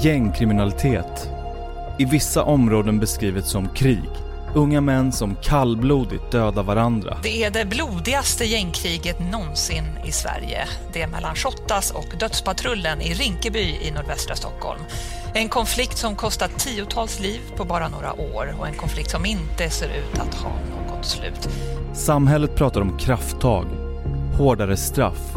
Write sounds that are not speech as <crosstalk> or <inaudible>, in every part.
Gängkriminalitet. I vissa områden beskrivet som krig. Unga män som kallblodigt dödar varandra. Det är det blodigaste gängkriget någonsin i Sverige. Det är mellan Shottaz och Dödspatrullen i Rinkeby i nordvästra Stockholm. En konflikt som kostat tiotals liv på bara några år och en konflikt som inte ser ut att ha något slut. Samhället pratar om krafttag, hårdare straff,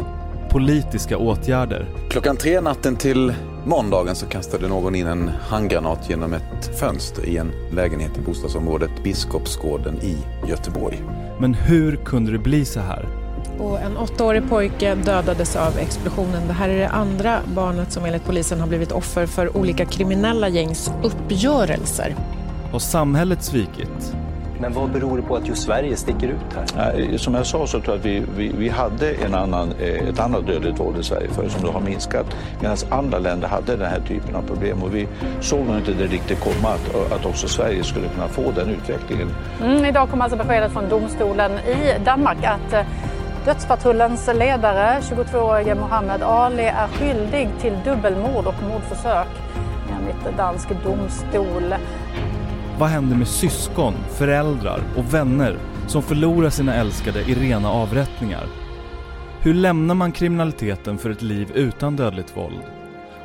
politiska åtgärder. Klockan tre natten till måndagen så kastade någon in en handgranat genom ett fönster i en lägenhet i bostadsområdet Biskopsgården i Göteborg. Men hur kunde det bli så här? Och en åttaårig pojke dödades av explosionen. Det här är det andra barnet som enligt polisen har blivit offer för olika kriminella gängs uppgörelser. Har samhället svikit? Men vad beror det på att just Sverige sticker ut här? Som jag sa så tror jag att vi, vi, vi hade en annan, eh, ett annat dödligt våld i Sverige förr som då har minskat. Medan andra länder hade den här typen av problem och vi såg nog inte det riktigt komma att, att också Sverige skulle kunna få den utvecklingen. Mm, idag kom alltså beskedet från domstolen i Danmark att eh, Dödspatrullens ledare, 22-årige Mohammed Ali, är skyldig till dubbelmord och mordförsök enligt dansk domstol. Vad händer med syskon, föräldrar och vänner som förlorar sina älskade i rena avrättningar? Hur lämnar man kriminaliteten för ett liv utan dödligt våld?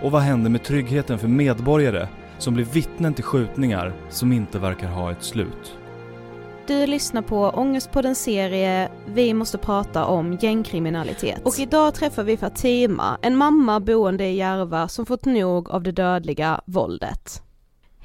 Och vad händer med tryggheten för medborgare som blir vittnen till skjutningar som inte verkar ha ett slut? Du lyssnar på den serie Vi måste prata om gängkriminalitet. Och idag träffar vi Fatima, en mamma boende i Järva som fått nog av det dödliga våldet.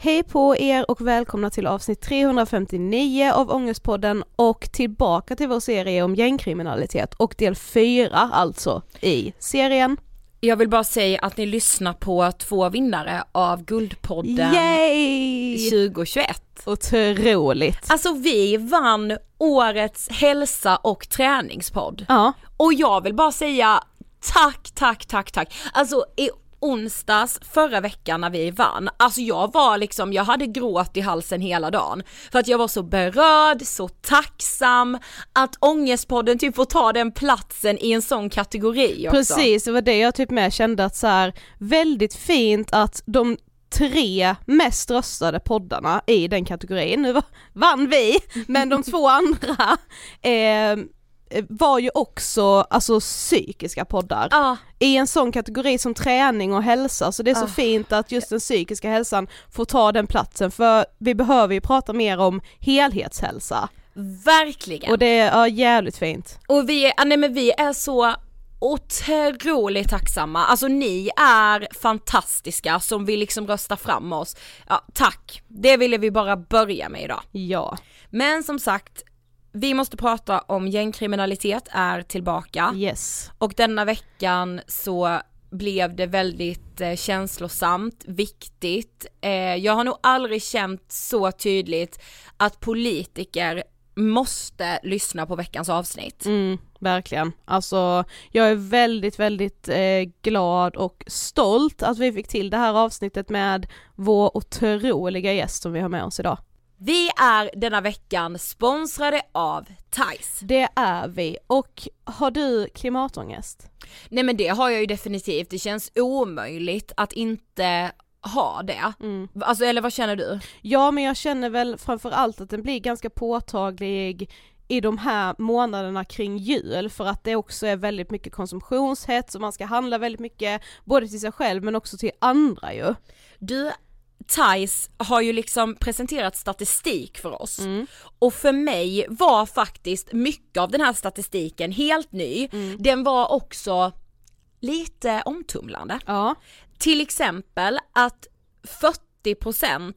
Hej på er och välkomna till avsnitt 359 av Ångestpodden och tillbaka till vår serie om gängkriminalitet och del 4 alltså i serien. Jag vill bara säga att ni lyssnar på två vinnare av Guldpodden Yay! 2021. Otroligt! Alltså vi vann årets hälsa och träningspodd. Ja. Och jag vill bara säga tack, tack, tack, tack. Alltså i onsdags förra veckan när vi vann, alltså jag var liksom, jag hade gråt i halsen hela dagen. För att jag var så berörd, så tacksam att Ångestpodden typ får ta den platsen i en sån kategori också. Precis, det var det jag typ med kände att så här, väldigt fint att de tre mest röstade poddarna i den kategorin, nu vann vi, men de två andra <laughs> eh, var ju också alltså psykiska poddar. Ja. I en sån kategori som träning och hälsa, så det är så Ah. fint att just den psykiska hälsan får ta den platsen för vi behöver ju prata mer om helhetshälsa. Verkligen. Och det är ja, jävligt fint. Och vi är, ah, nej men vi är så otroligt tacksamma, alltså ni är fantastiska som vill liksom rösta fram oss. Ja, tack, det ville vi bara börja med idag. Ja. Men som sagt, vi måste prata om gängkriminalitet är tillbaka Yes. och denna veckan så blev det väldigt eh, känslosamt, viktigt. Eh, jag har nog aldrig känt så tydligt att politiker måste lyssna på veckans avsnitt. Mm, verkligen. Alltså jag är väldigt, väldigt eh, glad och stolt att vi fick till det här avsnittet med vår otroliga gäst som vi har med oss idag. Vi är denna veckan sponsrade av Thais. Det är vi och har du klimatångest? Nej men det har jag ju definitivt, det känns omöjligt att inte ha det. Mm. Alltså eller vad känner du? Ja men jag känner väl framförallt att den blir ganska påtaglig i de här månaderna kring jul för att det också är väldigt mycket konsumtionshets och man ska handla väldigt mycket både till sig själv men också till andra ju. Du, Thais har ju liksom presenterat statistik för oss Mm. och för mig var faktiskt mycket av den här statistiken helt ny. Mm. Den var också lite omtumlande. Ja. Till exempel att 40%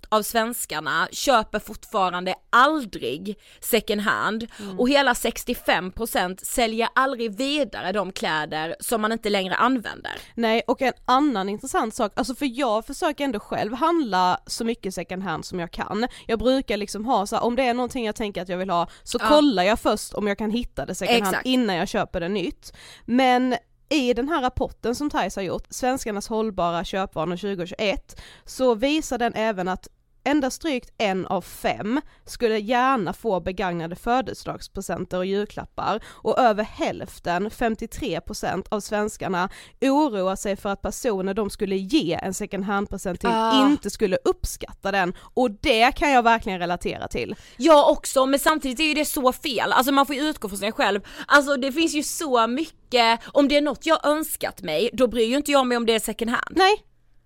av svenskarna köper fortfarande aldrig second hand Mm. och hela 65% säljer aldrig vidare de kläder som man inte längre använder. Nej och en annan intressant sak, alltså för jag försöker ändå själv handla så mycket second hand som jag kan. Jag brukar liksom ha så här, om det är någonting jag tänker att jag vill ha så Ja. kollar jag först om jag kan hitta det second hand Exakt. innan jag köper det nytt. Men i den här rapporten som Thais har gjort, Svenskarnas hållbara köpvanor 2021, så visar den även att endast drygt en av fem skulle gärna få begagnade födelsedagspresenter och julklappar och över hälften, 53% av svenskarna oroar sig för att personer de skulle ge en second hand-present till Ah. inte skulle uppskatta den och det kan jag verkligen relatera till. Jag också, men samtidigt är ju det så fel, alltså man får ju utgå från sig själv. Alltså det finns ju så mycket, om det är något jag önskat mig, då bryr ju inte jag mig om det är second hand. Nej,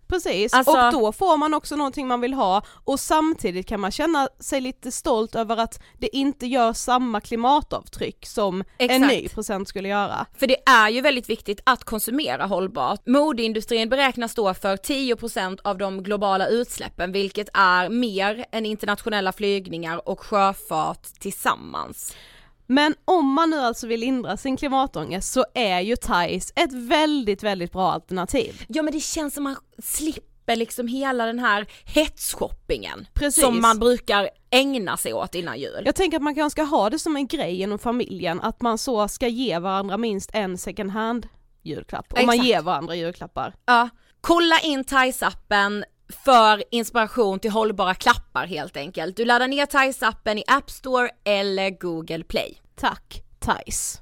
precis. Alltså- Och då får man också någonting man vill ha och samtidigt kan man känna sig lite stolt över att det inte gör samma klimatavtryck som en Exakt. ny present skulle göra. För det är ju väldigt viktigt att konsumera hållbart. Modeindustrin beräknas stå för 10% av de globala utsläppen vilket är mer än internationella flygningar och sjöfart tillsammans. Men om man nu alltså vill lindra sin klimatångest så är ju Thais ett väldigt, väldigt bra alternativ. Ja men det känns som man slipper liksom hela den här hetsshoppingen Precis. som man brukar ägna sig åt innan jul. Jag tänker att man kanske ska ha det som en grej inom familjen, att man så ska ge varandra minst en second hand julklapp, om man ger varandra julklappar. Ja, kolla in Thais-appen för inspiration till hållbara klappar helt enkelt. Du laddar ner Thais-appen i App Store eller Google Play. Tack Thais.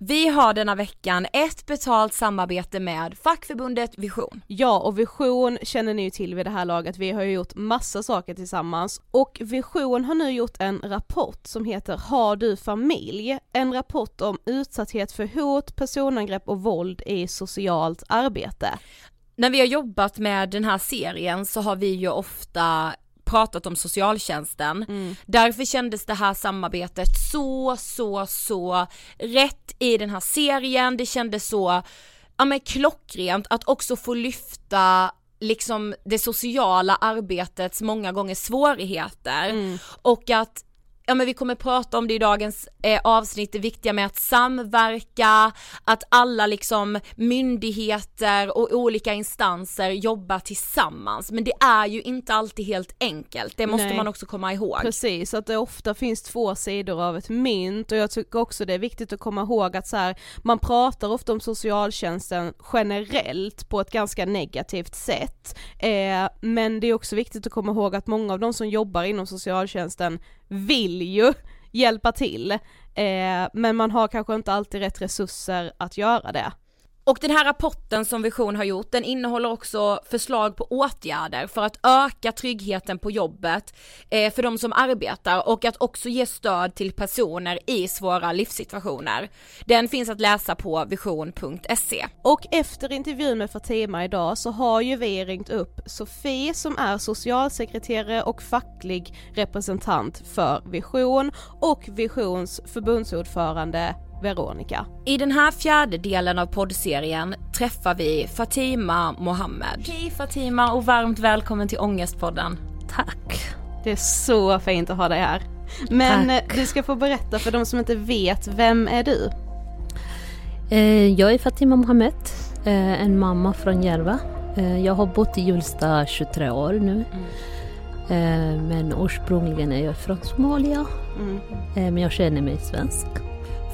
Vi har denna veckan ett betalt samarbete med fackförbundet Vision. Ja, och Vision känner ni ju till vid det här laget, vi har ju gjort massa saker tillsammans och Vision har nu gjort en rapport som heter Har du familj? En rapport om utsatthet för hot, personangrepp och våld i socialt arbete. När vi har jobbat med den här serien så har vi ju ofta pratat om socialtjänsten. Mm. Därför kändes det här samarbetet så, så, så rätt i den här serien. Det kändes så, ja men klockrent att också få lyfta liksom det sociala arbetets många gånger svårigheter Mm. och att Ja men vi kommer prata om det i dagens eh, avsnitt, det viktiga med att samverka, att alla liksom myndigheter och olika instanser jobbar tillsammans. Men det är ju inte alltid helt enkelt, det måste Nej. man också komma ihåg. Precis, att det ofta finns två sidor av ett mynt och jag tycker också det är viktigt att komma ihåg att så här, man pratar ofta om socialtjänsten generellt på ett ganska negativt sätt. Eh, men det är också viktigt att komma ihåg att många av de som jobbar inom socialtjänsten vill ju hjälpa till. Eh, men man har kanske inte alltid rätt resurser att göra det. Och den här rapporten som Vision har gjort, den innehåller också förslag på åtgärder för att öka tryggheten på jobbet eh, för de som arbetar och att också ge stöd till personer i svåra livssituationer. Den finns att läsa på vision.se. Och efter intervjun med Fatima idag så har ju vi ringt upp Sofie som är socialsekreterare och facklig representant för Vision och Visions förbundsordförande Veronica. I den här fjärde delen av poddserien träffar vi Fatima Mohammed. Hej Fatima och varmt välkommen till Ångestpodden. Tack. Det är så fint att ha dig här. Men Tack. eh, du ska få berätta för de som inte vet, vem är du? Eh, Jag är Fatima Mohammed, eh, en mamma från Järva. Jag har bott i Hjulsta 23 år nu. Eh, Men ursprungligen är jag från Somalia. Mm. Men jag känner mig svensk.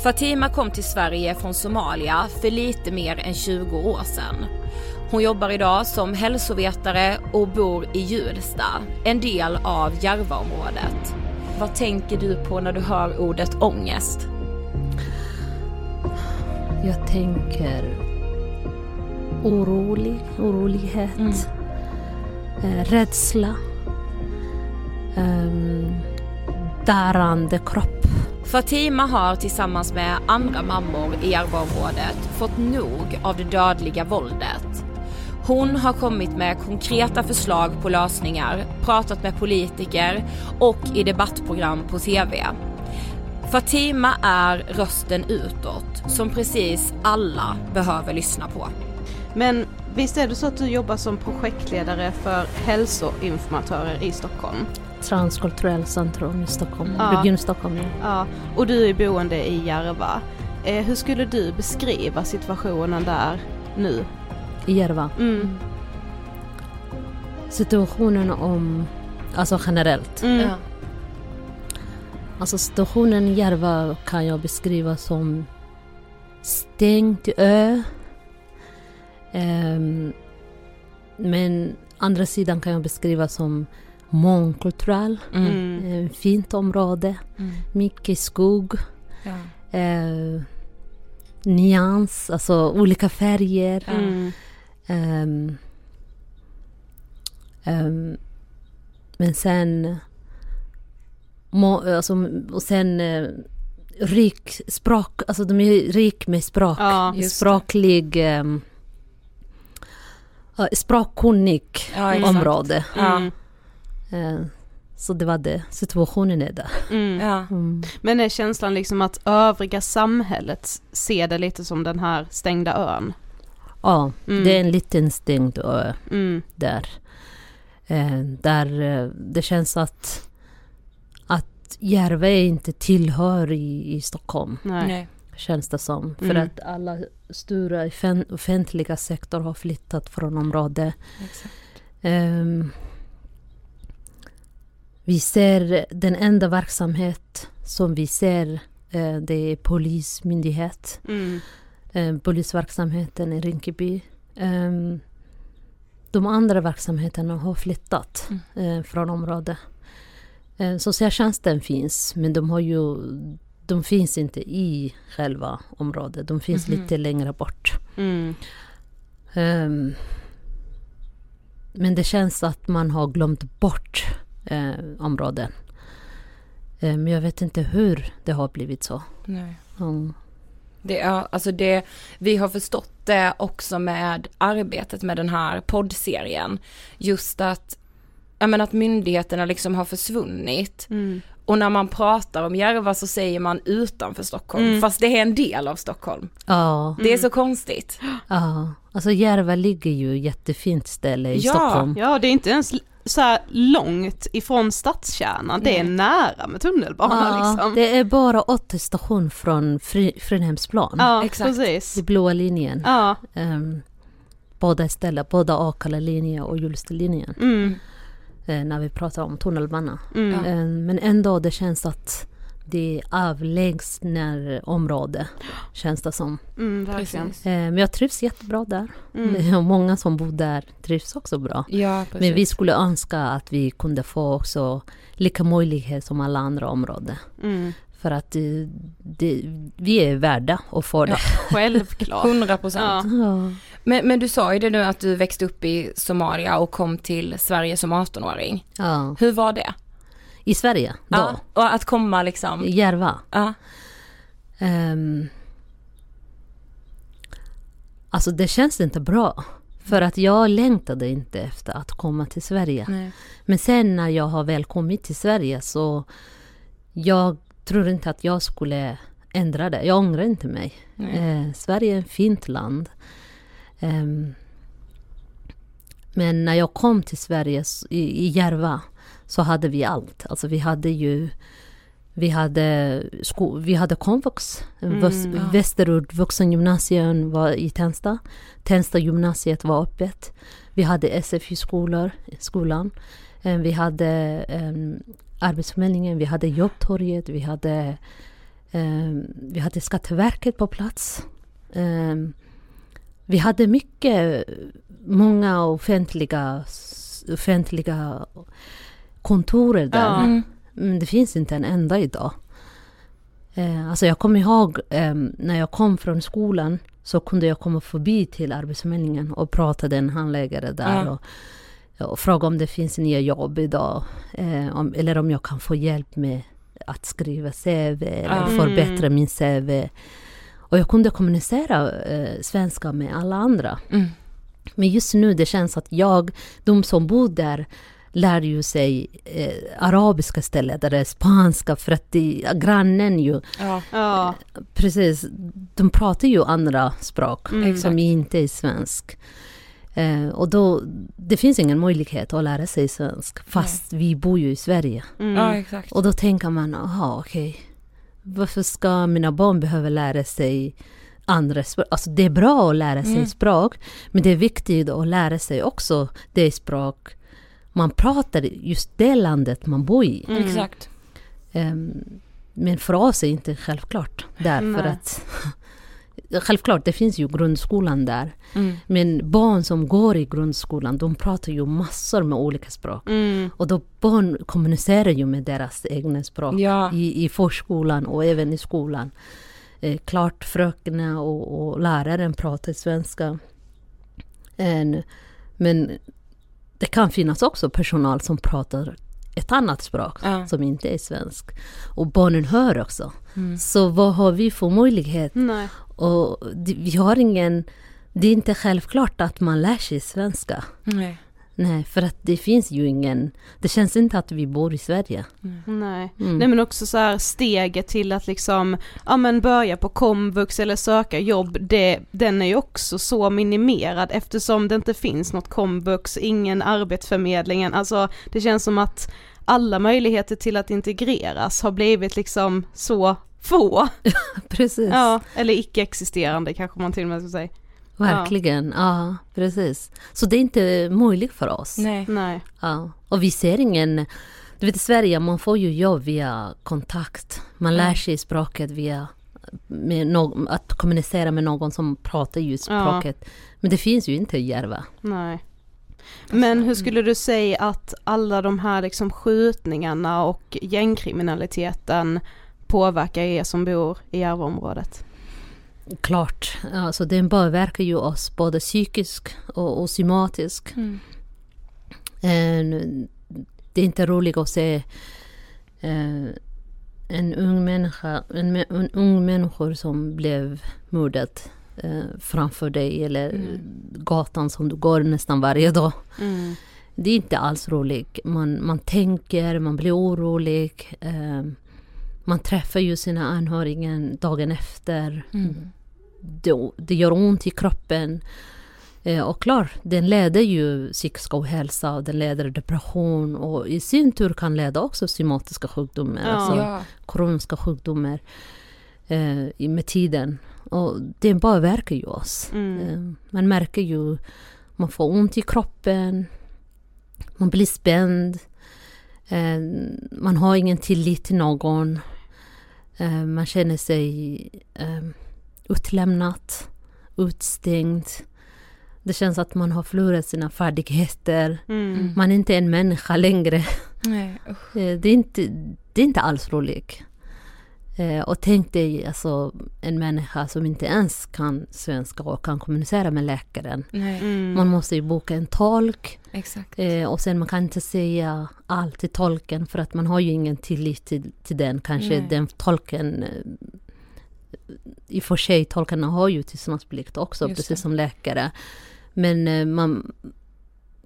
Fatima kom till Sverige från Somalia för lite mer än 20 år sedan. Hon jobbar idag som hälsovetare och bor i Hjulsta, en del av Järvaområdet. Vad tänker du på när du hör ordet ångest? Jag tänker orolig, orolighet, Mm. eh, rädsla, um, darrande kropp. Fatima har tillsammans med andra mammor i Järvaområdet fått nog av det dödliga våldet. Hon har kommit med konkreta förslag på lösningar, pratat med politiker och i debattprogram på TV. Fatima är rösten utåt som precis alla behöver lyssna på. Men visst är det så att du jobbar som projektledare för hälsoinformatörer i Stockholm? Transkulturell centrum i Stockholm, Ja. Region Stockholm. Ja. Ja, och du är boende i Järva. Eh, hur skulle du beskriva situationen där nu? I Järva. Mm. Situationen om, alltså generellt. Mm. Ja. Alltså situationen i Järva kan jag beskriva som stängd ö. Ehm, men andra sidan kan jag beskriva som mångkulturell. Mm. Eh, fint område, Mm. mycket skog. Ja. Eh, nyans, alltså olika färger. Mm. Ehm, ehm, men sen... Må, alltså, och sen eh, rik språk, alltså de är rik med språk. Ja. Språklig... Um, språkkunnig Ja, område. Ja. Mm. Eh, så det var det, situationen är där. Mm. Ja. Mm. Men är känslan liksom att övriga samhället ser det lite som den här stängda ön? Ja, Mm. det är en liten stängd ö Mm. där. Eh, där eh, det känns att, att Järva inte tillhör i, i Stockholm. Nej. Nej. Känns det som. För Mm. att alla stora offen- offentliga sektor har flyttat från området. Exakt. Ehm, vi ser den enda verksamhet som vi ser eh, det är polismyndighet. Mm. Eh, polisverksamheten i Rinkeby. Ehm, de andra verksamheterna har flyttat eh, från området. Socialtjänsten finns men de har ju de finns inte i själva området. De finns Mhm. lite längre bort. Mm. Ehm, men det känns att man har glömt bort eh, områden. Eh, men jag vet inte hur det har blivit så. Nej. Mm. Det är, alltså det, vi har förstått det också med arbetet med den här poddserien. Just att ja men att myndigheterna liksom har försvunnit. Mm. Och när man pratar om Järva så säger man utanför Stockholm, Mm. fast det är en del av Stockholm. Ja. Det är så konstigt. Ja, alltså Järva ligger ju jättefint ställe i ja, Stockholm. Ja, det är inte ens så långt ifrån stadskärnan, det är nära med tunnelbana Ja, liksom. Det är bara åtta station från Fri- Fridhemsplan. Ja, precis. Det blåa linjen. Ja. Um, båda ställen, både Akalla-linjen och Hjulsta-linjen. Mm. Eh, när vi pratar om tunnelbana. Mm. Eh, men ändå det känns att det är avlägsnare område. Känns det som. Mm, verkligen. Eh, men jag trivs jättebra där. Mm. <laughs> Många som bor där trivs också bra. Ja, precis. Men vi skulle önska att vi kunde få också lika möjlighet som alla andra områden. Mm. För att det, det, vi är värda att få det. <laughs> Självklart. 100 procent. Ja. Men, men du sa ju det nu att du växte upp i Somalia och kom till Sverige som 18-åring. Ja. Hur var det? I Sverige då? Ja, och att komma liksom... Järva? Ja. Ehm, alltså det känns inte bra. För att jag längtade inte efter att komma till Sverige. Nej. Men sen när jag har väl kommit till Sverige så jag tror inte att jag skulle ändra det. Jag ångrar inte mig. Eh, Sverige är ett fint land. Ehm, men när jag kom till Sverige i, i Järva så hade vi allt. Alltså vi hade ju vi hade, sko- vi hade komvux. Mm, Väs- ja. Västerort vuxengymnasium var i Tensta. Tensta gymnasiet var öppet. Vi hade SFI-skolor, skolan. Eh, Vi hade um, Arbetsförmedlingen, vi hade Jobbtorget, vi hade, ehm, vi hade Skatteverket på plats. Ehm, vi hade mycket, många offentliga, offentliga kontorer där. Ja. Mm. Men det finns inte en enda idag. Eh, alltså jag kommer ihåg eh, när jag kom från skolan så kunde jag komma förbi till Arbetsförmedlingen och prata med en handläggare där. Ja. Och, och fråga om det finns nya jobb idag. Eh, om, eller om jag kan få hjälp med att skriva CV eller Ja. förbättra min CV. Och jag kunde kommunicera eh, svenska med alla andra. Mm. Men just nu det känns att jag, de som bor där, lär ju sig eh, arabiska istället, eller spanska, för att det, grannen ju, Ja. Ja. precis, de pratar ju andra språk Mm. som inte är svensk. Eh, och då, det finns ingen möjlighet att lära sig svensk, fast vi bor ju i Sverige. Mm. ja, exakt. Och då tänker man, aha okej, varför ska mina barn behöva lära sig andra språk? Alltså det är bra att lära sig Mm. språk, men det är viktigt att lära sig också det språk man pratar just det landet man bor i. Mm. Exakt. Ehm, men för oss är det inte självklart där, för Nej. att <laughs> Självklart, det finns ju grundskolan där. Mm. Men barn som går i grundskolan, de pratar ju massor med olika språk. Mm. Och då barn kommunicerar ju med deras egna språk Ja. i, i förskolan och även i skolan. Eh, klart fröknarna och, och läraren pratar svenska. En, men det kan finnas också personal som pratar ett annat språk Ja. som inte är svensk. Och barnen hör också. Mm. Så vad har vi för möjlighet? Nej. Och vi har ingen... Det är inte självklart att man lär sig svenska. Nej. Nej, för att det finns ju ingen... Det känns inte att vi bor i Sverige. Nej. Mm. Nej men också så här steget till att liksom, ja men börja på komvux eller söka jobb, det, den är ju också så minimerad eftersom det inte finns något komvux, ingen arbetsförmedlingen, alltså det känns som att alla möjligheter till att integreras har blivit liksom så få. <laughs> Precis. Ja, eller icke-existerande kanske man till och med ska säga. Verkligen. Ja. precis. Så det är inte möjligt för oss. Nej. Nej. Ja. Och vi ser ingen... Du vet i Sverige, man får ju jobb via kontakt. Man lär sig språket via med no- att kommunicera med någon som pratar ju språket. Men det finns ju inte i Järva. Nej. Men hur skulle du säga att alla de här liksom skjutningarna och gängkriminaliteten påverkar er som bor i Järvaområdet? Klart, alltså den påverkar ju oss både psykiskt och, och somatiskt. Mm. Det är inte roligt att se eh, en ung människa, en, en ung människa som blev mördad eh, framför dig eller Mm. gatan som du går nästan varje dag. Mm. det är inte alls roligt. Man, man tänker, man blir orolig. Eh, man träffar ju sina anhöriga dagen efter. Mm. Det, det gör ont i kroppen. Eh, och klart, den leder ju psykisk ohälsa och den leder depression och i sin tur kan leda också somatiska sjukdomar, Ja. alltså Ja. kroniska sjukdomar eh, i- med tiden. Och det påverkar ju oss. Mm. Eh, man märker ju, man får ont i kroppen, man blir spänd, eh, man har ingen tillit till någon, man känner sig eh, utlämnad, utstängd. Det känns att man har förlorat sina färdigheter. Mm. Man är inte en människa längre. Nej. Eh, Det är inte, det är inte alls roligt. Eh, Och tänk dig alltså, en människa som inte ens kan svenska och kan kommunicera med läkaren. Nej. Mm. Man måste ju boka en tolk. Exakt. Eh, och sen man kan inte säga allt till tolken för att man har ju ingen tillit till, till den. Kanske Nej. den tolken... Eh, I och för sig, tolkarna har ju tystnadsplikt också, Just precis det. som läkare. Men eh, man,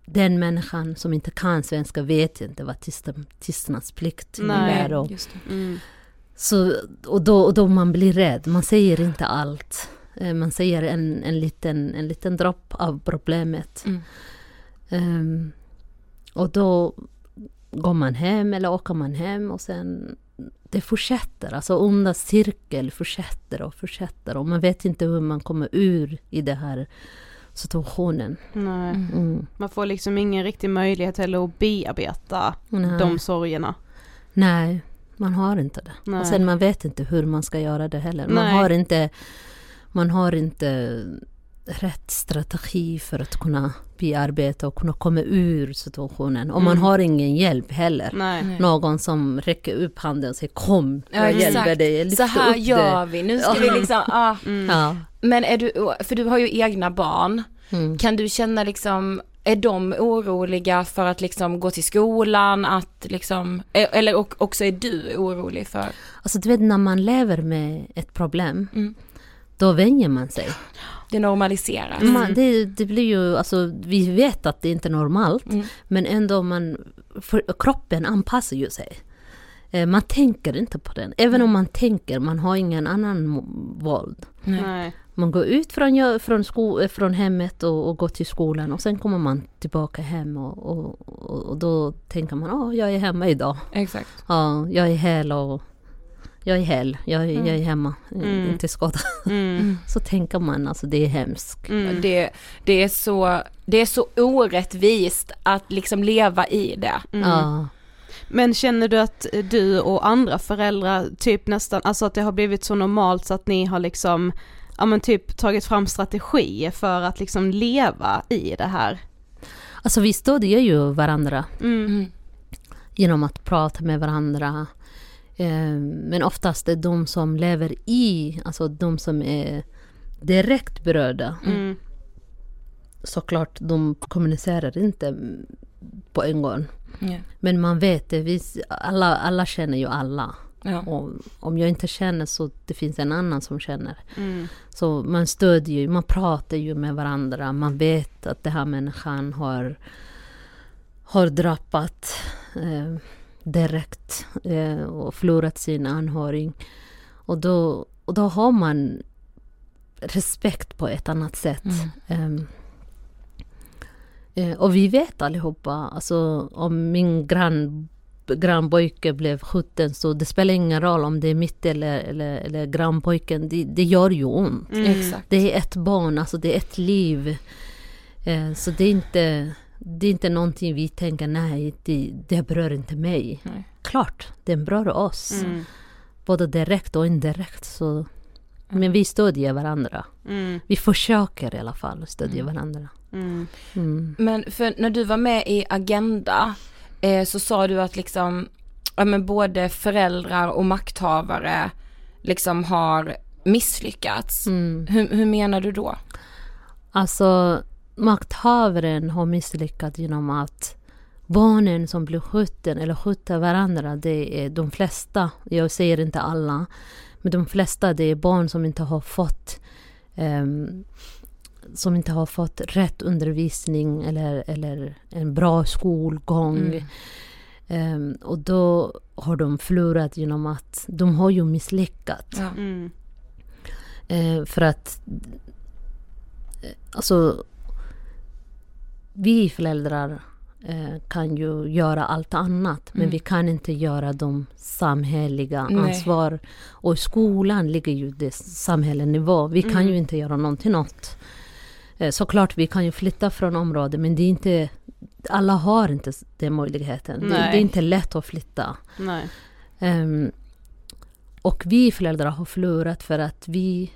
den människan som inte kan svenska vet inte vad tystnadsplikt Nej, innebär. Och, Just det. Mm. Så, och, då, och då man blir rädd. Man säger inte allt. Eh, Man säger en, en, liten, en liten dropp av problemet. Mm. Ehm, och då går man hem eller åker man hem och sen det fortsätter. Alltså onda cirkel fortsätter och fortsätter och man vet inte hur man kommer ur i den här situationen. Nej. Mm. Man får liksom ingen riktig möjlighet heller att bearbeta Nej. de sorgerna. Nej, man har inte det. Nej. Och sen man vet inte hur man ska göra det heller. Man Nej. har inte, man har inte rätt strategi för att kunna bearbeta och kunna komma ur situationen. Och man Mm. har ingen hjälp heller. Nej. Någon som räcker upp handen och säger kom, Ja, jag hjälper exakt. dig. Så här gör det. vi, nu ska Ja. vi liksom, ah. Mm. Ja. Men är du, för du har ju egna barn, Mm. kan du känna liksom, är de oroliga för att liksom gå till skolan, att liksom, eh, eller och, också är du orolig för? Alltså du vet när man lever med ett problem, Mm. då vänjer man sig. Det normaliseras. Man, det, det blir ju, alltså vi vet att det inte är normalt, Mm. men ändå man, för, kroppen anpassar ju sig. Eh, Man tänker inte på den. Även om man tänker, man har ingen annan våld. Nej. Man går ut från, från, sko, eh, från hemmet och, och går till skolan och sen kommer man tillbaka hem och, och, och, då tänker man, åh, jag är hemma idag. Exakt. Ja, jag är hel och jag är hel, jag, är- jag är hemma, eh, Mm. inte skadad. <laughs> Mm. <laughs> Så tänker man, alltså det är hemskt. Mm. Det, det, är så, det är så orättvist att liksom leva i det. Mm. Ja. Men känner du att du och andra föräldrar typ nästan, alltså att det har blivit så normalt så att ni har liksom, ja men typ tagit fram strategier för att liksom leva i det här? Alltså vi stödjer ju varandra Mm. genom att prata med varandra. Eh, Men oftast är de som lever i, alltså de som är direkt berörda. Mm. Såklart, de kommunicerar inte på en gång. Ja. Men man vet det, vi, alla, alla känner ju alla. Ja. Och om jag inte känner så det finns en annan som känner. Mm. Så man stödjer ju, man pratar ju med varandra. Man vet att den här människan har, har drabbat eh, direkt eh, och förlorat sin anhörig. Och då, och då har man respekt på ett annat sätt. Ehm, eh, och vi vet allihopa, alltså om min grann, grannpojke blev skjuten så det spelar ingen roll om det är mitt eller, eller, eller grannpojken, det, det gör ju ont. Mm. Det är ett barn, alltså det är ett liv. Eh, så det är inte, det är inte någonting vi tänker, nej, det, det berör inte mig. Nej. Klart, det berör oss. Mm. Både direkt och indirekt. Så. Men vi stödjer varandra. Mm. Vi försöker i alla fall stödja varandra. Mm. Mm. Men för när du var med i Agenda eh, så sa du att liksom, ja men både föräldrar och makthavare liksom har misslyckats. Mm. Hur, hur menar du då? Alltså, makthavaren har misslyckats genom att barnen som blir skjuten eller skjuter varandra, det är de flesta, jag säger inte alla, men de flesta det är barn som inte har fått ehm, som inte har fått rätt undervisning eller, eller en bra skolgång. Mm. Ehm, och då har de förlorat genom att de har ju misslyckats. Ja. Mm. Eh, för att eh, alltså vi föräldrar eh, kan ju göra allt annat men Mm. vi kan inte göra de samhälleliga ansvar. Och i skolan ligger ju det samhällenivå. Vi kan Mm. ju inte göra någonting åt. Eh, såklart vi kan ju flytta från området men det är inte alla har inte den möjligheten. Det, det är inte lätt att flytta. Ehm, och vi föräldrar har förlorat för att vi...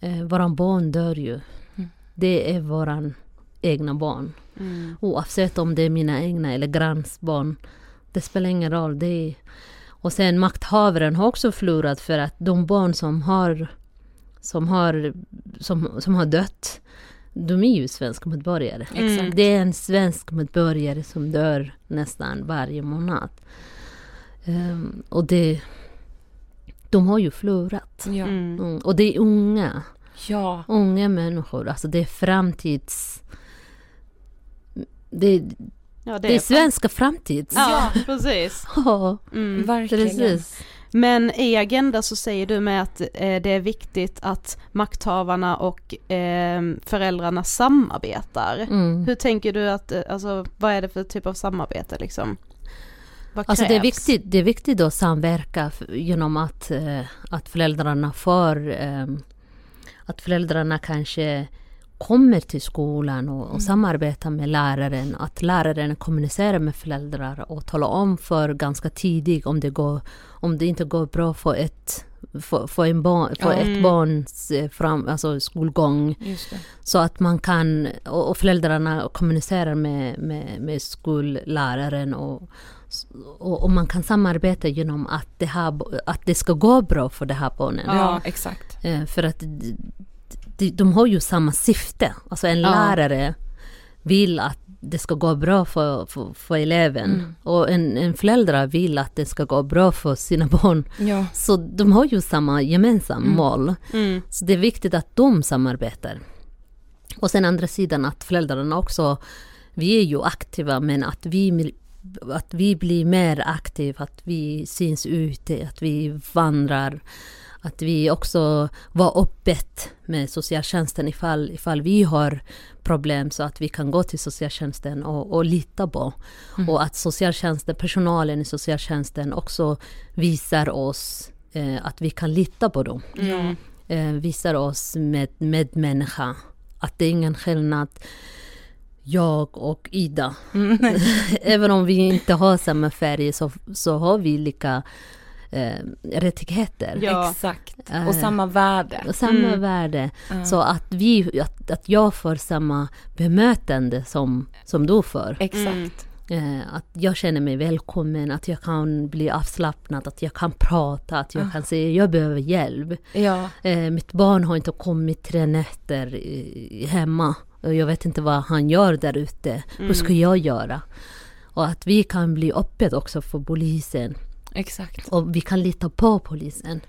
Eh, våran barn dör ju. Mm. Det är våran egna barn. Mm. Oavsett om det är mina egna eller granns barn. Det spelar ingen roll. Det är, och sen makthavaren har också förlorat för att de barn som har som har, som, som har dött, de är ju svenska medborgare. Exakt. Det är en svensk medborgare som dör nästan varje månad. Ehm, och det... De har ju förlorat. Ja. Mm. Mm, och det är unga. Ja. Unga människor. Alltså det är framtids... Det, Ja, det är svenska framtids. Ja, precis. <laughs> Ja, Mm. Verkligen. precis. Men i Agenda så säger du med att eh, det är viktigt att makthavarna och eh, föräldrarna samarbetar. Mm. Hur tänker du att, eh, alltså vad är det för typ av samarbete liksom? Alltså det är, viktigt, det är viktigt att samverka genom att, eh, att föräldrarna får... Eh, att föräldrarna kanske kommer till skolan och, och samarbetar med läraren. Att läraren kommunicerar med föräldrar och talar om för ganska tidigt om det, går, om det inte går bra för ett för, för, en barn, för Mm. ett barns eh, fram, alltså skolgång. Just det. Så att man kan, och, och föräldrarna kommunicerar med, med, med skolläraren och, och, och man kan samarbeta genom att det, här, att det ska gå bra för det här barnen. Ja, exakt. Eh, För att de, har ju samma syfte. Alltså en Ja. lärare vill att det ska gå bra för, för, för eleven. Mm. Och en, en förälder vill att det ska gå bra för sina barn. Ja. Så de har ju samma gemensamma Mm. mål. Mm. Så det är viktigt att de samarbetar. Och sen andra sidan att föräldrarna också, vi är ju aktiva men att vi, att vi blir mer aktiva, att vi syns ute, att vi vandrar. Att vi också var öppet med socialtjänsten ifall, ifall vi har problem så att vi kan gå till socialtjänsten och, och lita på. Mm. Och att socialtjänsten, personalen i socialtjänsten också visar oss eh, att vi kan lita på dem Mm. eh, visar oss med medmänniska. Att det är ingen skillnad jag och Ida. Mm. <laughs> Även om vi inte har samma färg så, så har vi lika eh, rättigheter. Ja. Exakt. Eh, Och samma värde. och samma Mm. värde. Ja. Så att, vi, att, att jag får samma bemötande som, som du får. Exakt. Mm. Eh, att jag känner mig välkommen, att jag kan bli avslappnad, att jag kan prata, att jag Ah. kan säga jag behöver hjälp. Ja. Eh, mitt barn har inte kommit tre nätter i, hemma. Och jag vet inte vad han gör där ute. Hur ska jag göra? Och att vi kan bli öppet också för polisen. Exakt. Och vi kan lita på polisen.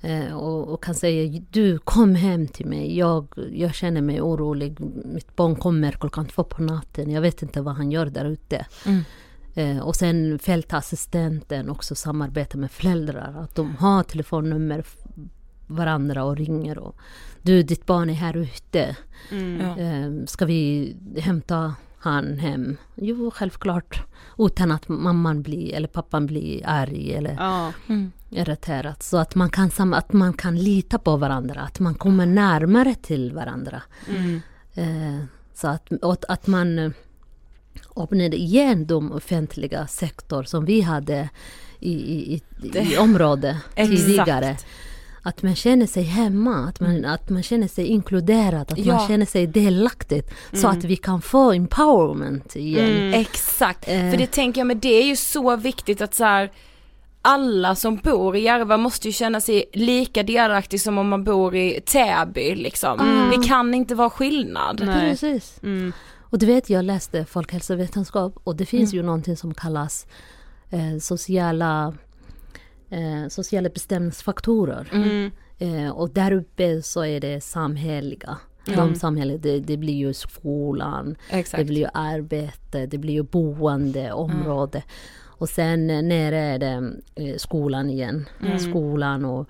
Eh, och, och kan säga du kom hem till mig. Jag, jag känner mig orolig. Mitt barn kommer klockan två på natten. Jag vet inte vad han gör där ute. Mm. Eh, och sen fältassistenten också samarbetar med föräldrar. Att de har telefonnummer varandra och ringer. Och, du, ditt barn är här ute. Mm. Eh, ska vi hämta han hem? Jo, självklart. Utan att mamman blir, eller pappan blir arg eller Ja. Mm. irriterad. Så att man, kan, sam- att man kan lita på varandra. Att man kommer närmare till varandra. Mm. Eh, så att, och att, att man eh, öppnade igen de offentliga sektor som vi hade i, i, i, i Det- området <laughs> Exakt. Att man känner sig hemma, att man, att man känner sig inkluderad, att Ja. man känner sig delaktig. Så Mm. att vi kan få empowerment igen. Mm. Exakt. Eh. För det tänker jag, men det är ju så viktigt att så här, alla som bor i Järva måste ju känna sig lika delaktig som om man bor i Täby liksom. Mm. Det kan inte vara skillnad. Nej. Precis. Mm. Och du vet, jag läste folkhälsovetenskap och det finns Mm. ju någonting som kallas eh, sociala, eh, sociala bestämningsfaktorer. Mm. Eh, och där uppe så är det samhälleliga. De samhället, det, det, blir ju skolan, Exakt. det blir ju arbete, det blir ju boende, område. Mm. Och sen nere är det eh, skolan igen. Mm. Skolan och,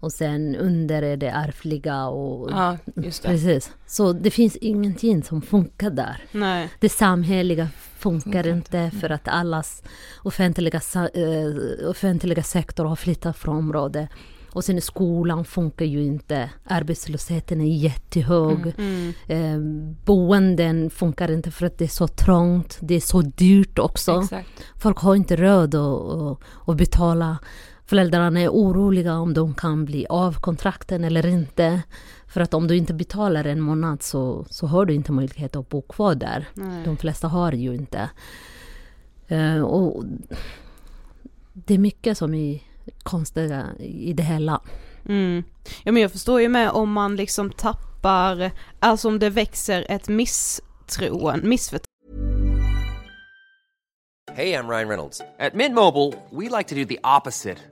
och sen under är det ärftliga och... Ja, just det. Precis. Så det finns ingenting som funkar där. Nej. Det samhälleliga funkar inte för att allas offentliga, uh, offentliga sektor har flyttat från området. Och sen skolan funkar ju inte. Arbetslösheten är jättehög. Mm, mm. Eh, boenden funkar inte för att det är så trångt. Det är så dyrt också. Exakt. Folk har inte råd att, att betala. Föräldrarna är oroliga om de kan bli av kontrakten eller inte. För att om du inte betalar en månad så, så har du inte möjlighet att bo kvar där. Nej. De flesta har ju inte. Uh, och det är mycket som är konstiga i det hela. Mm. Ja men jag förstår ju med om man liksom tappar, alltså om det växer ett misstroende, missförtroende. Hej, jag Ryan Reynolds. At Mint Mobile, we like to do the opposite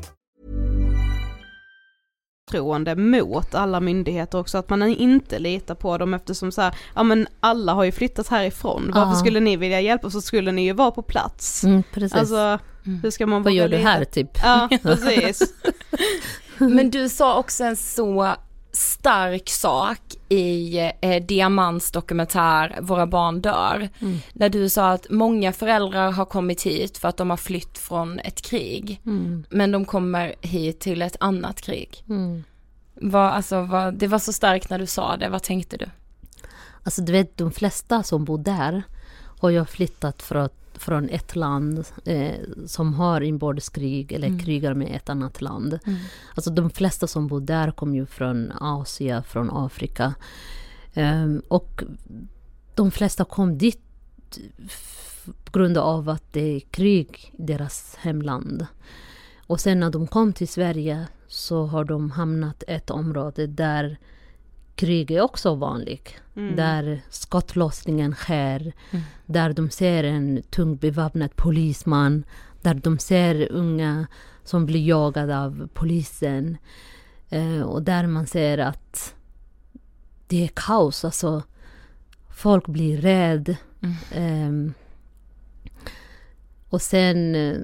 förtroende mot alla myndigheter också, att man inte litar på dem eftersom så här, ja men alla har ju flyttat härifrån, varför skulle ni vilja hjälpa så skulle ni ju vara på plats. Mm, precis. Alltså, hur ska man Vad gör du här typ? Ja, precis. <laughs> men du sa också en så stark sak i eh, Diamants dokumentär Våra barn dör. Mm. Där du sa att många föräldrar har kommit hit för att de har flytt från ett krig. Mm. Men de kommer hit till ett annat krig. Mm. Var, alltså, var, det var så starkt när du sa det, vad tänkte du? Alltså du vet de flesta som bor där har ju flyttat för att från ett land eh, som har inbördeskrig eller mm. krigar med ett annat land. Mm. Alltså de flesta som bor där kommer ju från Asien, från Afrika. Um, och de flesta kom dit på grund av att det är krig i deras hemland. Och sen när de kom till Sverige så har de hamnat i ett område där krig är också vanligt. Mm. Där skottlossningen sker, mm. där de ser en tungt beväpnad polisman, där de ser unga som blir jagade av polisen. Eh, och där man ser att det är kaos, alltså folk blir rädda. Mm. Eh, och sen, eh,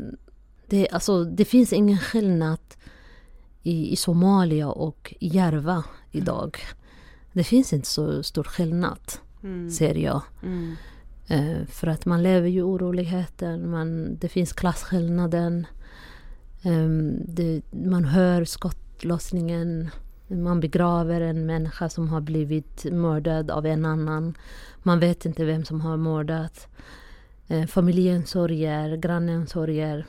det, alltså, det finns ingen skillnad i, i Somalia och Järva idag. Mm det finns inte så stor skillnad, mm. ser jag. Mm. Uh, för att man lever ju i oroligheten, man, det finns klasskillnaden. Um, det, man hör skottlossningen. Man begraver en människa som har blivit mördad av en annan. Man vet inte vem som har mördat. Uh, familjen sörjer, grannen sörjer,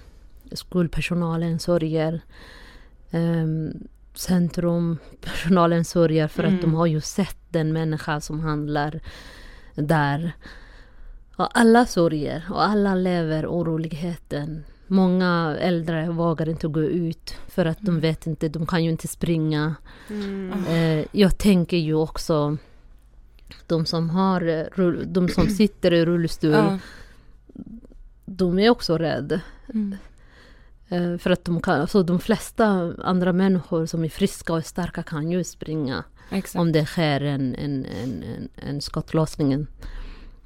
skolpersonalen sörjer. Um, centrum, personalen sörjer för mm. att de mm. har ju sett den människa som handlar där. Och alla sörjer och alla lever oroligheten. Många äldre vågar inte gå ut för att de mm. vet inte, de kan ju inte springa. Mm. Eh, jag tänker ju också De som, har, eh, de som sitter i rullstol, Ja. de är också rädda. Mm. Eh, För att de, kan, alltså de flesta andra människor som är friska och starka kan ju springa. Exakt. Om det sker en, en, en, en, en skottlossning.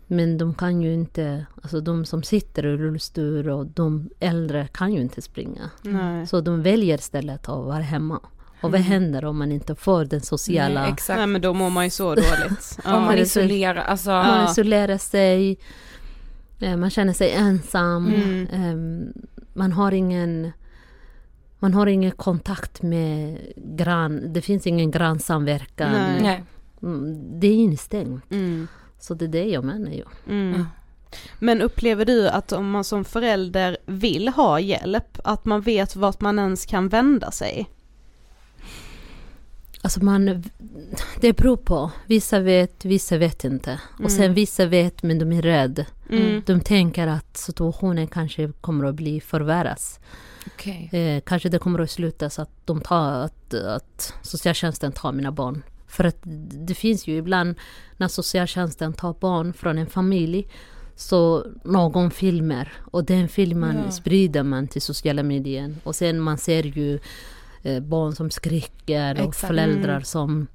Men de kan ju inte, alltså de som sitter i rullstol och de äldre kan ju inte springa. Nej. Så de väljer istället att vara hemma. Och vad Mm. händer om man inte får den sociala... Nej, exakt. Nej men då mår man ju så <laughs> dåligt. Om man isolerar, alltså. Man isolerar sig, eh, man känner sig ensam, Mm. ehm, man har ingen man har ingen kontakt med grann, det finns ingen grannsamverkan. Nej. Nej. Mm, Det är instängt. Mm. Så det är det jag menar ju. Mm. Men upplever du att om man som förälder vill ha hjälp, att man vet vart man ens kan vända sig? Alltså man, det beror på. Vissa vet, vissa vet inte. Mm. Och sen vissa vet men de är rädda. Mm. De tänker att situationen kanske kommer att bli förvärras. Okej. Eh, kanske det kommer att sluta så att, de tar, att, att socialtjänsten tar mina barn. För att det finns ju ibland när socialtjänsten tar barn från en familj så någon filmer och den filmen Ja. sprider man till sociala medier och sen man ser ju barn som skriker och Exakt. föräldrar Mm. som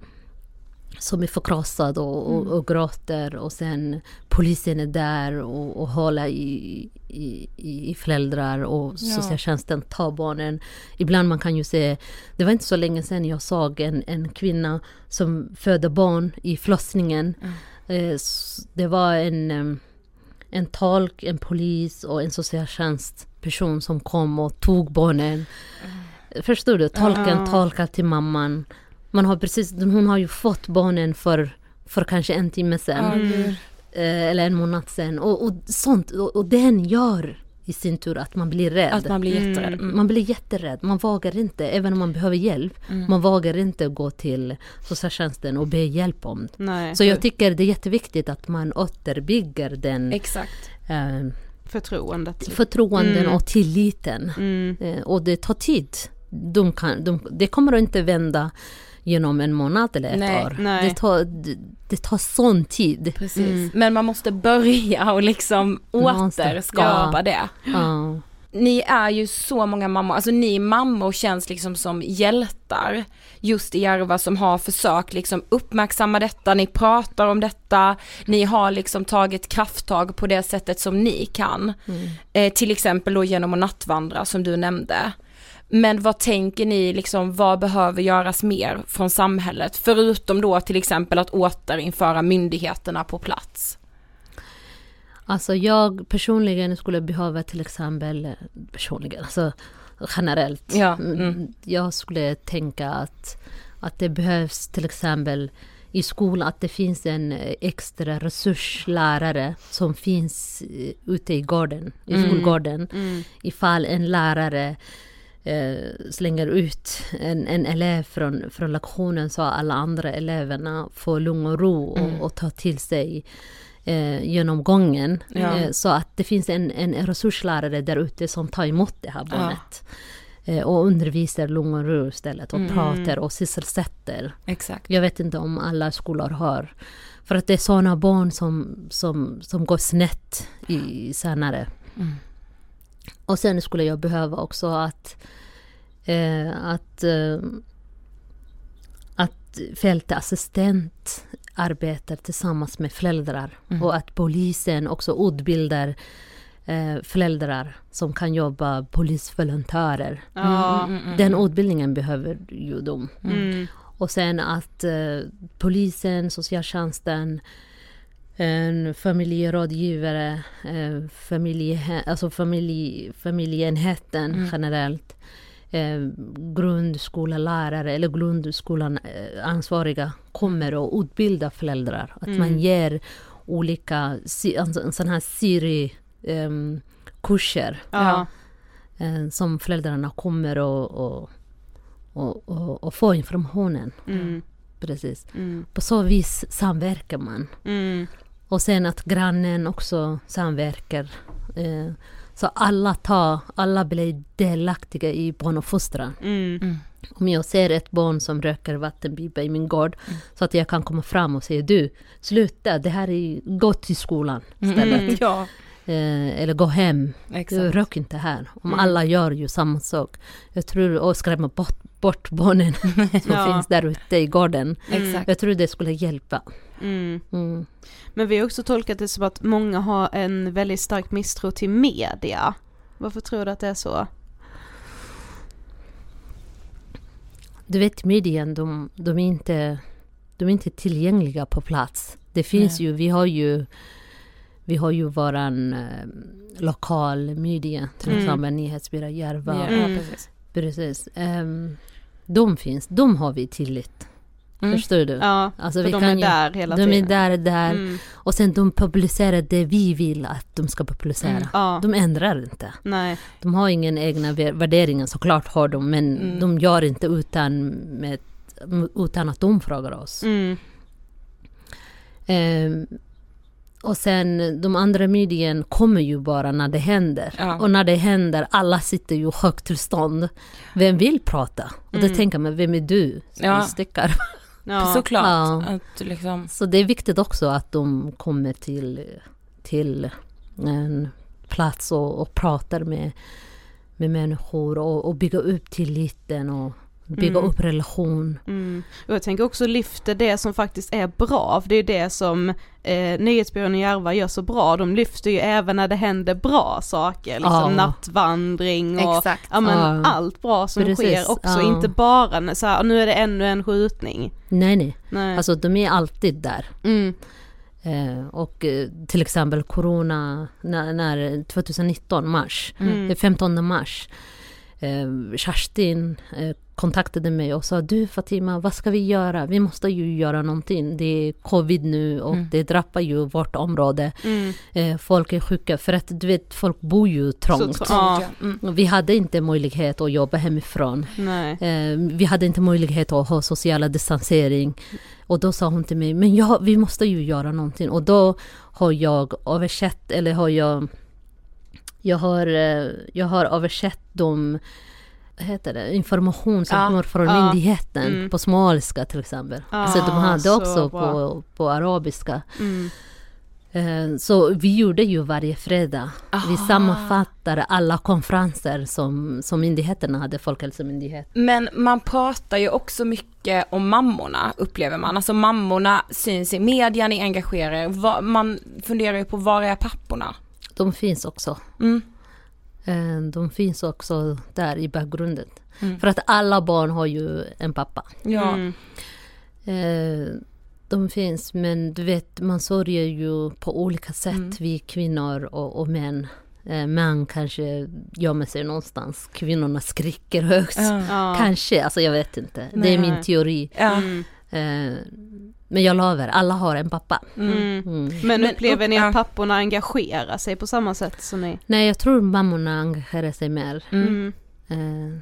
som är förkrossade och, och, Mm. och gråter och sen polisen är där och, och håller i, i, i föräldrar och Ja. socialtjänsten tar barnen. Ibland man kan ju se, det var inte så länge sedan jag såg en, en kvinna som födde barn i förlossningen. Eh, s- Det var en, em, en tolk, en polis och en socialtjänstperson som kom och tog barnen. Förstår du? Tolken Ja. tolkar till mamman. Man har precis, hon har ju fått barnen för, för kanske en timme sedan. Gud. Eh, eller en månad sedan. Och, och sånt, och, och den gör i sin tur att man blir rädd. Att man blir jätterädd. Mm. Man blir jätterädd. Man vågar inte, även om man behöver hjälp, Mm. man vågar inte gå till socialtjänsten och be hjälp om det. Nej. Så jag tycker det är jätteviktigt att man återbygger den Exakt. eh, Förtroendet. förtroenden Mm. och tilliten. Mm. Eh, och det tar tid. De kan, de, det kommer att inte vända genom en månad eller ett Nej, år. nej. Det, tar, det, det tar sån tid. Precis. Mm. Men man måste börja och liksom återskapa ja. det. Ja. Ni är ju så många mammor, alltså ni mammor känns liksom som hjältar just i Järva som har försökt liksom uppmärksamma detta, ni pratar om detta, ni har liksom tagit krafttag på det sättet som ni kan. Eh, till exempel då genom att nattvandra som du nämnde. Men vad tänker ni liksom, vad behöver göras mer från samhället? Förutom då till exempel att återinföra myndigheterna på plats. Alltså jag personligen skulle behöva till exempel, personligen, alltså generellt. Ja, Mm, mm. Jag skulle tänka att, att det behövs till exempel i skolan att det finns en extra resurslärare som finns eh, ute i gården, i Mm. skolgården. Mm. Ifall en lärare slänger ut en, en elev från, från lektionen så alla andra eleverna får lugn och ro och, Mm. och tar till sig eh, genomgången. Ja. Eh, så att det finns en, en resurslärare där ute som tar emot det här barnet. Eh, och undervisar lugn och ro istället och Mm. pratar och sysselsätter. Exakt. Jag vet inte om alla skolor har. För att det är sådana barn som, som, som går snett i senare. Mm. Och sen skulle jag behöva också att, eh, att, eh, att fältassistent arbetar tillsammans med föräldrar. Mm. Och att polisen också utbildar eh, föräldrar som kan jobba polisvolontärer. Ja. Mm, mm, mm, Den mm. utbildningen behöver ju de. Mm. Och sen att eh, polisen, socialtjänsten, en familjerådgivare, eh, familje, alltså familj, familjeenheten Mm. generellt, eh, grundskollärare eller grundskolan eh, ansvariga kommer att utbilda föräldrar. Att Mm. man ger olika, si- alltså, här Siri ehm, Ja. eh, som föräldrarna kommer och, och, och, och, och få informationen. Mm. Precis. Mm. På så vis samverkar man. Mm. Och sen att grannen också samverkar. Eh, så alla tar, alla blir delaktiga i barnuppfostran. Mm. Mm. Om jag ser ett barn som röker vattenpipa i min gård så att jag kan komma fram och säga du, sluta, det här är, gå till skolan istället. Mm, ja. Eh, eller gå hem, Exakt. Rök inte här. Om Mm. alla gör ju samma sak. Jag tror, och skrämma bort, bort barnen <laughs> som Ja. finns där ute i gården. Exakt. Jag tror det skulle hjälpa. Mm. Mm. Men vi har också tolkat det som att många har en väldigt stark misstro till media. Varför tror du att det är så? Du vet medien, de, de, är inte, de är inte tillgängliga på plats. Det finns Nej. ju, vi har ju vi har ju våran eh, lokal media, till Mm. exempel Nyhetsbyrå Järva. Ja, Mm. precis. Precis. Ehm, de finns, de har vi tillit. Mm. Förstår du? Ja, Alltså, för vi de kan är ju- där hela de tiden. är där, där. Mm. Och sen de publicerar det vi vill att de ska publicera. Mm. Ja, De ändrar inte. nej. De har ingen egna vär- värderingar, såklart har de, men Mm. de gör inte utan, med, utan att de frågar oss. Mm. Och sen de andra medien kommer ju bara när det händer. Ja. Och när det händer, alla sitter ju i högtillstånd. Vem vill prata? Och då Mm. tänker man, vem är du som Ja. stickar? Ja. <laughs> Såklart. Ja. Att liksom, Så det är viktigt också att de kommer till, till en plats och, och pratar med, med människor och, och bygga upp tilliten och bygga Mm. upp relation. Mm. Och jag tänker också lyfter det som faktiskt är bra, för det är det som eh, Nyhetsbyrån i Järva gör så bra, de lyfter ju även när det händer bra saker, liksom Ja. nattvandring och ja, men Ja. allt bra som Precis, sker också, inte bara så här, nu är det ännu en skjutning. Nej, nej. Nej. Alltså de är alltid där. mm. Eh, och eh, till exempel corona, när, när 2019 mars, Mm. den 15 mars. Eh, Kerstin eh, kontaktade mig och sa du Fatima, vad ska vi göra? Vi måste ju göra någonting. Det är covid nu och Mm. det drabbar ju vårt område. Mm. Eh, folk är sjuka för att du vet, folk bor ju trångt. Så ja. Mm. Vi hade inte möjlighet att jobba hemifrån. Eh, vi hade inte möjlighet att ha sociala distansering. Och då sa hon till mig, men ja, vi måste ju göra någonting. Och då har jag översatt, eller har jag... Jag har, eh, jag har översatt de heter det, information som Ja, kommer från ja, myndigheten mm. på somaliska till exempel. Ah, så de hade så också bra. på, på arabiska. Mm. Eh, Så vi gjorde ju varje fredag. Vi Aha. sammanfattade alla konferenser som, som myndigheterna hade, Folkhälsomyndigheten. Men man pratar ju också mycket om mammorna, upplever man. Alltså mammorna syns i media, ni engagerar er. Man funderar ju på var är papporna? De finns också. Mm. Eh, De finns också där i bakgrunden. Mm. För att alla barn har ju en pappa. Ja. Mm. Eh, De finns, men du vet, man sörjer ju på olika sätt, Mm. vi kvinnor och, och män. Eh, Män kanske gömmer sig någonstans, kvinnorna skriker högst. Ja. Kanske, alltså jag vet inte. Det Nej. är min teori. Ja. Mm. Men jag lovar, alla har en pappa. Mm. Mm. Mm. Men upplever upp- ni att papporna engagerar sig på samma sätt som ni? Nej, jag tror mammorna engagerar sig mer. Mm. Mm. Eh,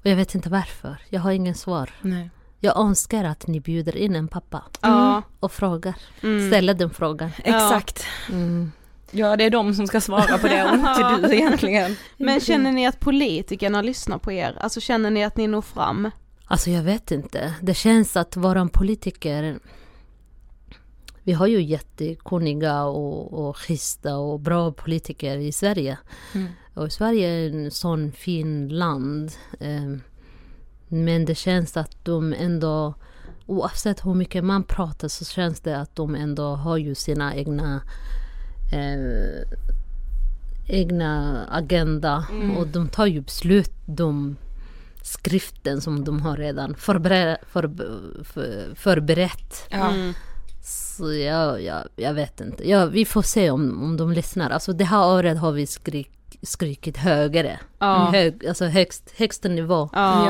Och jag vet inte varför. Jag har ingen svar. Nej. Jag önskar att ni bjuder in en pappa Ja. och frågar. Mm. Ställer den frågan. Exakt. Mm. Ja, det är de som ska svara på det och inte du egentligen. Men känner ni att politikerna lyssnar på er? Alltså känner ni att ni når fram? Alltså jag vet inte. Det känns att våran politiker vi har ju jättekunniga och, och schyssta och bra politiker i Sverige. Mm. Och Sverige är en sån fin land. Eh, men det känns att de ändå, oavsett hur mycket man pratar så känns det att de ändå har ju sina egna eh, egna agenda Mm. och de tar ju beslut, de skriften som de har redan förberett, för, för, förberett. Ja. Mm. Så jag, jag, jag vet inte. Ja, vi får se om, om de lyssnar. Alltså det här året har vi skrik, skrikit högre. Ja. Hög, alltså högst, högsta nivå. Ja.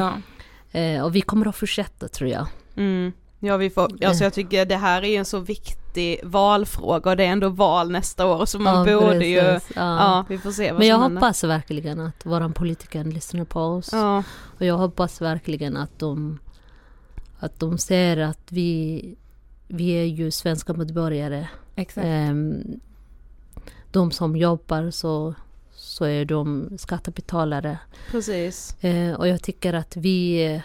Ja. Eh, och vi kommer att fortsätta tror jag. Mm. Ja, vi får, alltså jag tycker det här är en så viktig valfråga och det är ändå val nästa år så man Ja, borde ju, precis. ja. Ja. vi får se vad Men jag som händer. hoppas verkligen att våran politiker lyssnar på oss. Ja, Och jag hoppas verkligen att de, att de ser att vi, vi är ju svenska medborgare. Exakt. Ehm, de som jobbar så, så är de skattebetalare. Precis. Eh, och jag tycker att vi,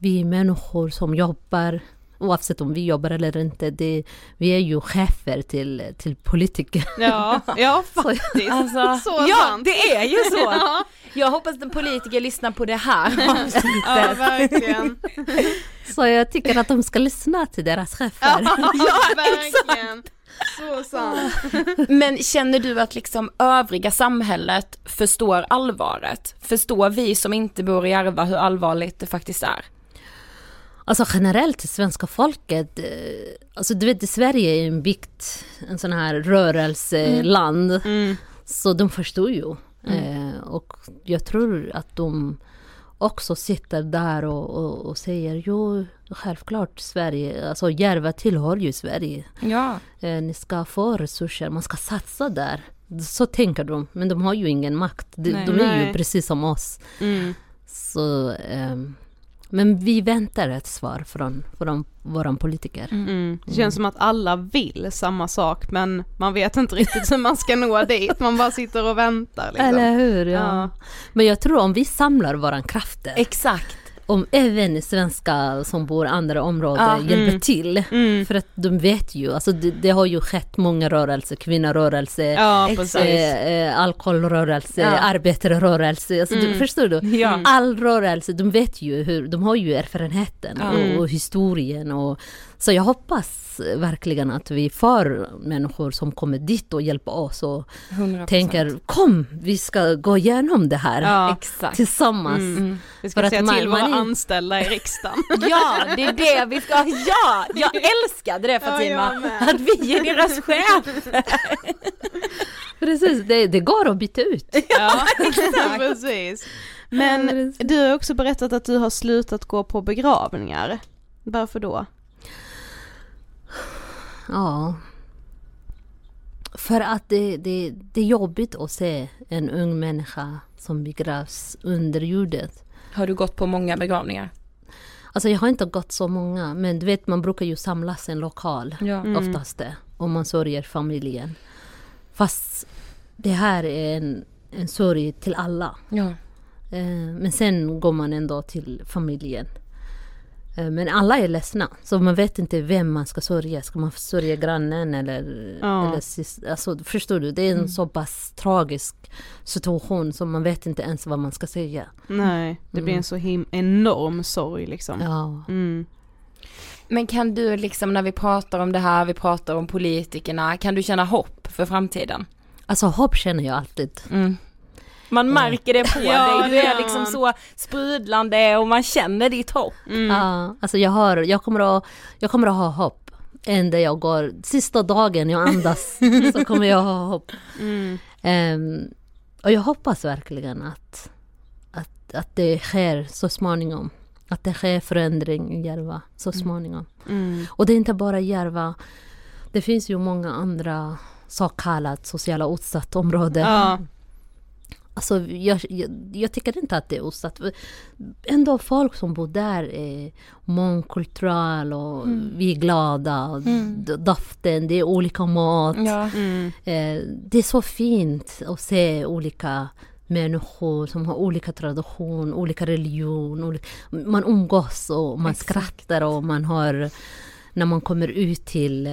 vi människor som jobbar oavsett om vi jobbar eller inte, det, vi är ju chefer till, till politiker. Ja, ja <laughs> faktiskt. Alltså, så ja, sant. det är ju så. Ja. Jag hoppas att politiker lyssnar på det här <laughs> Ja, verkligen. <laughs> Så jag tycker att de ska lyssna till deras chefer. Ja, verkligen. Så sant. Men känner du att liksom övriga samhället förstår allvaret? Förstår vi som inte bor i Järva hur allvarligt det faktiskt är? Alltså generellt svenska folket, eh, alltså du vet Sverige är en byggt, en sån här rörelseland. Mm. Så de förstår ju. Mm. Eh, och jag tror att de också sitter där och, och, och säger jo, självklart Sverige, alltså Järva tillhör ju Sverige. Ja. Eh, ni ska få resurser, man ska satsa där. Så tänker de, men de har ju ingen makt. De, Nej. de är ju Nej. precis som oss. Mm. Så, ehm, men vi väntar ett svar från, från våra politiker. Mm. Det känns som att alla vill samma sak men man vet inte riktigt hur man ska nå dit, man bara sitter och väntar. Liksom. Eller hur? Ja. Ja. Men jag tror om vi samlar våra krafter, Exakt. Om även svenskar som bor i andra områden Ja, hjälper mm. till. Mm. För att de vet ju, alltså det, det har ju skett många rörelser, kvinnorörelse, Ja, eh, eh, alkoholrörelse, Ja. arbetarrörelse. Alltså, du, Mm. förstår du? Ja. All rörelse, de vet ju hur, de har ju erfarenheten och, och historien. Och, så jag hoppas verkligen att vi får människor som kommer dit och hjälper oss och 100%. tänker kom, vi ska gå igenom det här Ja. <laughs> Exakt. tillsammans. Mm. Vi För ska att säga man- till våra är- anställda i riksdagen. <laughs> Ja, det är det vi ska, ja! Jag <laughs> älskade det Fatima, Ja, att vi är deras chef. Precis, det, det går att byta ut. Ja, precis. Men du har också berättat att du har slutat gå på begravningar. Varför då? Ja. För att det, det, det är jobbigt att se en ung människa som begravs under ljudet. Har du gått på många begravningar? Alltså jag har inte gått så många, men du vet man brukar ju samlas i en lokal Ja. Mm. oftast om man sörjer familjen. Fast det här är en, en sorg till alla. Ja. Eh, Men sen går man ändå till familjen. Eh, Men alla är ledsna, så man vet inte vem man ska sörja. Ska man sörja grannen eller... Ja. eller alltså, förstår du? Det är en så pass tragisk situation som man vet inte ens vad man ska säga. Nej, det blir Mm. en så him- enorm sorg liksom. Ja. Mm. Men kan du liksom när vi pratar om det här, vi pratar om politikerna, kan du känna hopp för framtiden? Alltså hopp känner jag alltid. Mm. Man märker det på Ja, dig, du det är liksom så sprudlande och man känner ditt hopp. Mm. Ja, alltså jag, har, jag, kommer att, jag kommer att ha hopp. Ända jag går, sista dagen jag andas <laughs> så kommer jag ha hopp. Mm. Ehm, och jag hoppas verkligen att, att, att det sker så småningom. Att det sker förändring i Järva så småningom. Mm. Och det är inte bara Järva. Det finns ju många andra så kallat sociala utsatta områden. Ja. Alltså, jag, jag, jag tycker inte att det är utsatt. Ändå folk som bor där är mångkulturella och vi är glada. och d- Doften, det är olika mat. Ja. Mm. Eh, det är så fint att se olika människor som har olika tradition, olika religion. Olika, man umgås och man Exakt. skrattar och man har... När man kommer ut till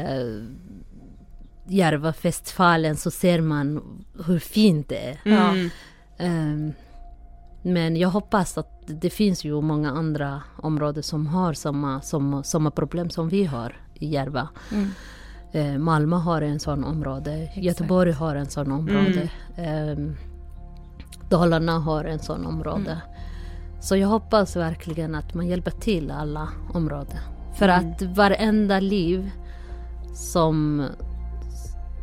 Järvafestivalen så ser man hur fint det är. Mm. Ehm, men jag hoppas att det finns ju många andra områden som har samma, samma, samma problem som vi har i Järva. Mm. Eh, Malmö har en sån område, Göteborg har en sån område. Ehm, Dalarna har en sån område. Så jag hoppas verkligen att man hjälper till alla områden. För att varenda liv som,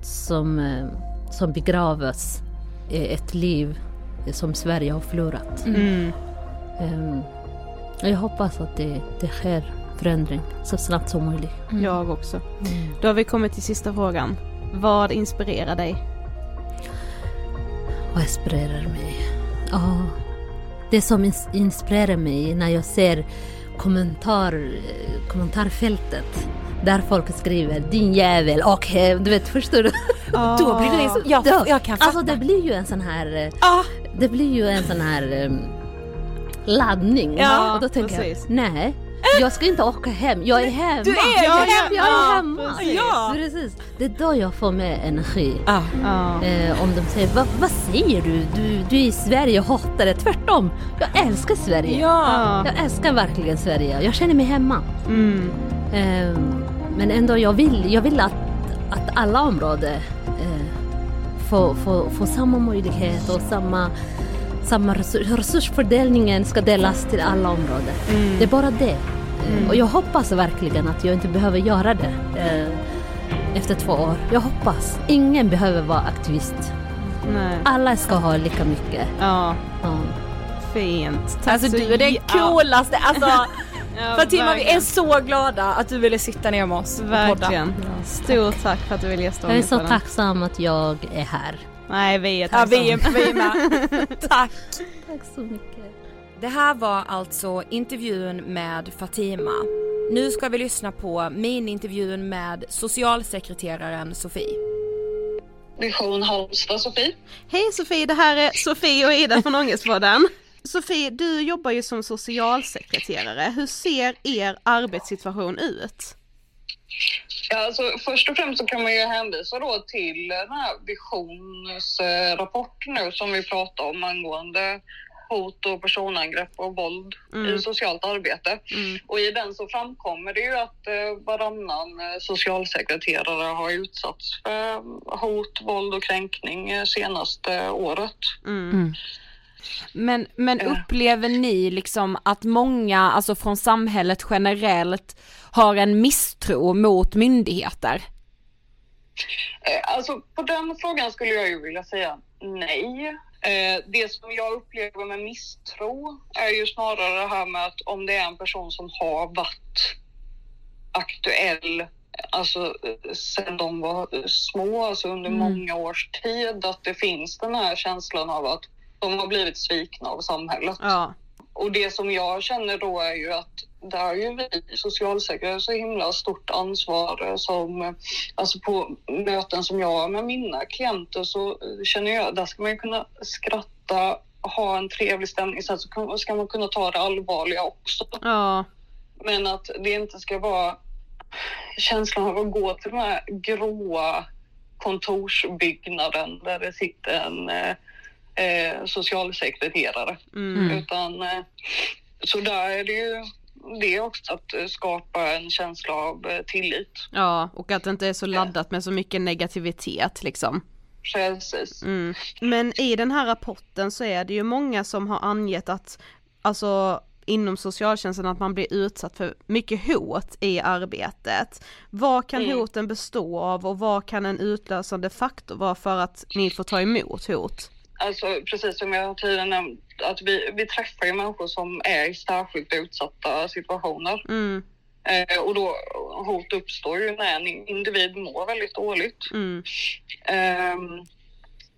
som, eh, som begravs är ett liv som Sverige har förlorat. Mm. Ehm, och jag hoppas att det, det sker förändring så snabbt som möjligt. Jag också. Då har vi kommit till sista frågan. Vad inspirerar dig? Vad inspirerar mig? Ja, det som ins- inspirerar mig när jag ser kommentar, kommentarfältet där folk skriver din jävel och eh, du vet förstår du? Och då blir det så, jag, Ja, jag kan fatta. Alltså det blir ju en sån här, eh, det blir ju en sån här um, laddning. Ja, och då tänker precis. jag, nej. Jag ska inte åka hem, jag är hemma. Du är jag, hemma. Jag är hemma. Ja. precis. Det är då jag får mer energi. Ja. Eh, om de säger, vad, vad säger du? du? Du är i Sverige och hatar det. Tvärtom, jag älskar Sverige. Ja. Jag älskar verkligen Sverige. Jag känner mig hemma. Mm. Eh, men ändå, jag vill, jag vill att, att alla områden eh, får, får, får samma möjlighet och samma, samma resurs, resursfördelningen ska delas till alla områden. Mm. Det är bara det. Eh, Och jag hoppas verkligen att jag inte behöver göra det eh, efter två år. Jag hoppas. Ingen behöver vara aktivist. Nej. Alla ska ha lika mycket. Ja, Ja. fint. Tack Alltså så du är ja. coolaste, alltså <laughs> Ja, Fatima vi är verkligen. så glada att du ville sitta ner med oss och podda. Verkligen. Stort tack för att du vill gästa Jag är så tacksam att jag är här. Nej, vi är Ja tacksamma. vi är, vi är med. <laughs> Tack. Tack så mycket. Det här var alltså intervjun med Fatima. Nu ska vi lyssna på minintervjun med socialsekreteraren Sofie. Vision Halmstad, Sofie. Hej Sofie, det här är Sofie och Ida från Ångestpodden. Sofie, du jobbar ju som socialsekreterare. Hur ser er arbetssituation ut? Ja, alltså, först och främst så kan man ju hänvisa då till den här visionsrapporten nu som vi pratar om angående hot och personangrepp och våld Mm. i socialt arbete. Och i den så framkommer det ju att eh, varannan eh, socialsekreterare har utsatts för hot, våld och kränkning eh, senaste året. Mm. Men, men upplever ni liksom att många, alltså från samhället generellt, har en misstro mot myndigheter? Eh, Alltså på den frågan skulle jag ju vilja säga nej. Eh, Det som jag upplever med misstro är ju snarare det här med att om det är en person som har varit aktuell alltså eh, sen de var små, alltså under Mm. många års tid, att det finns den här känslan av att de har blivit svikna av samhället. Ja. Och det som jag känner då är ju att där ju vi socialsekreterare så himla stort ansvar eh, som, eh, alltså på möten som jag har med mina klienter så eh, känner jag, där ska man ju kunna skratta, ha en trevlig stämning, sen så ska man kunna ta det allvarliga också. Ja. Men att det inte ska vara känslan av att gå till den här gråa kontorsbyggnaden där det sitter en eh, socialsekreterare. Mm. Utan, eh, så där är det ju det också att eh, skapa en känsla av eh, tillit. Ja, och att det inte är så laddat med så mycket negativitet liksom. Precis. Mm. Men i den här rapporten så är det ju många som har angett att, alltså inom socialtjänsten att man blir utsatt för mycket hot i arbetet. Vad kan Mm. hoten bestå av och vad kan en utlösande faktor vara för att ni får ta emot hot? Alltså precis som jag tidigare nämnt, att vi, vi träffar ju människor som är i särskilt utsatta situationer. Mm, Eh, och då hot uppstår ju när en individ mår väldigt dåligt. mm, Ehm,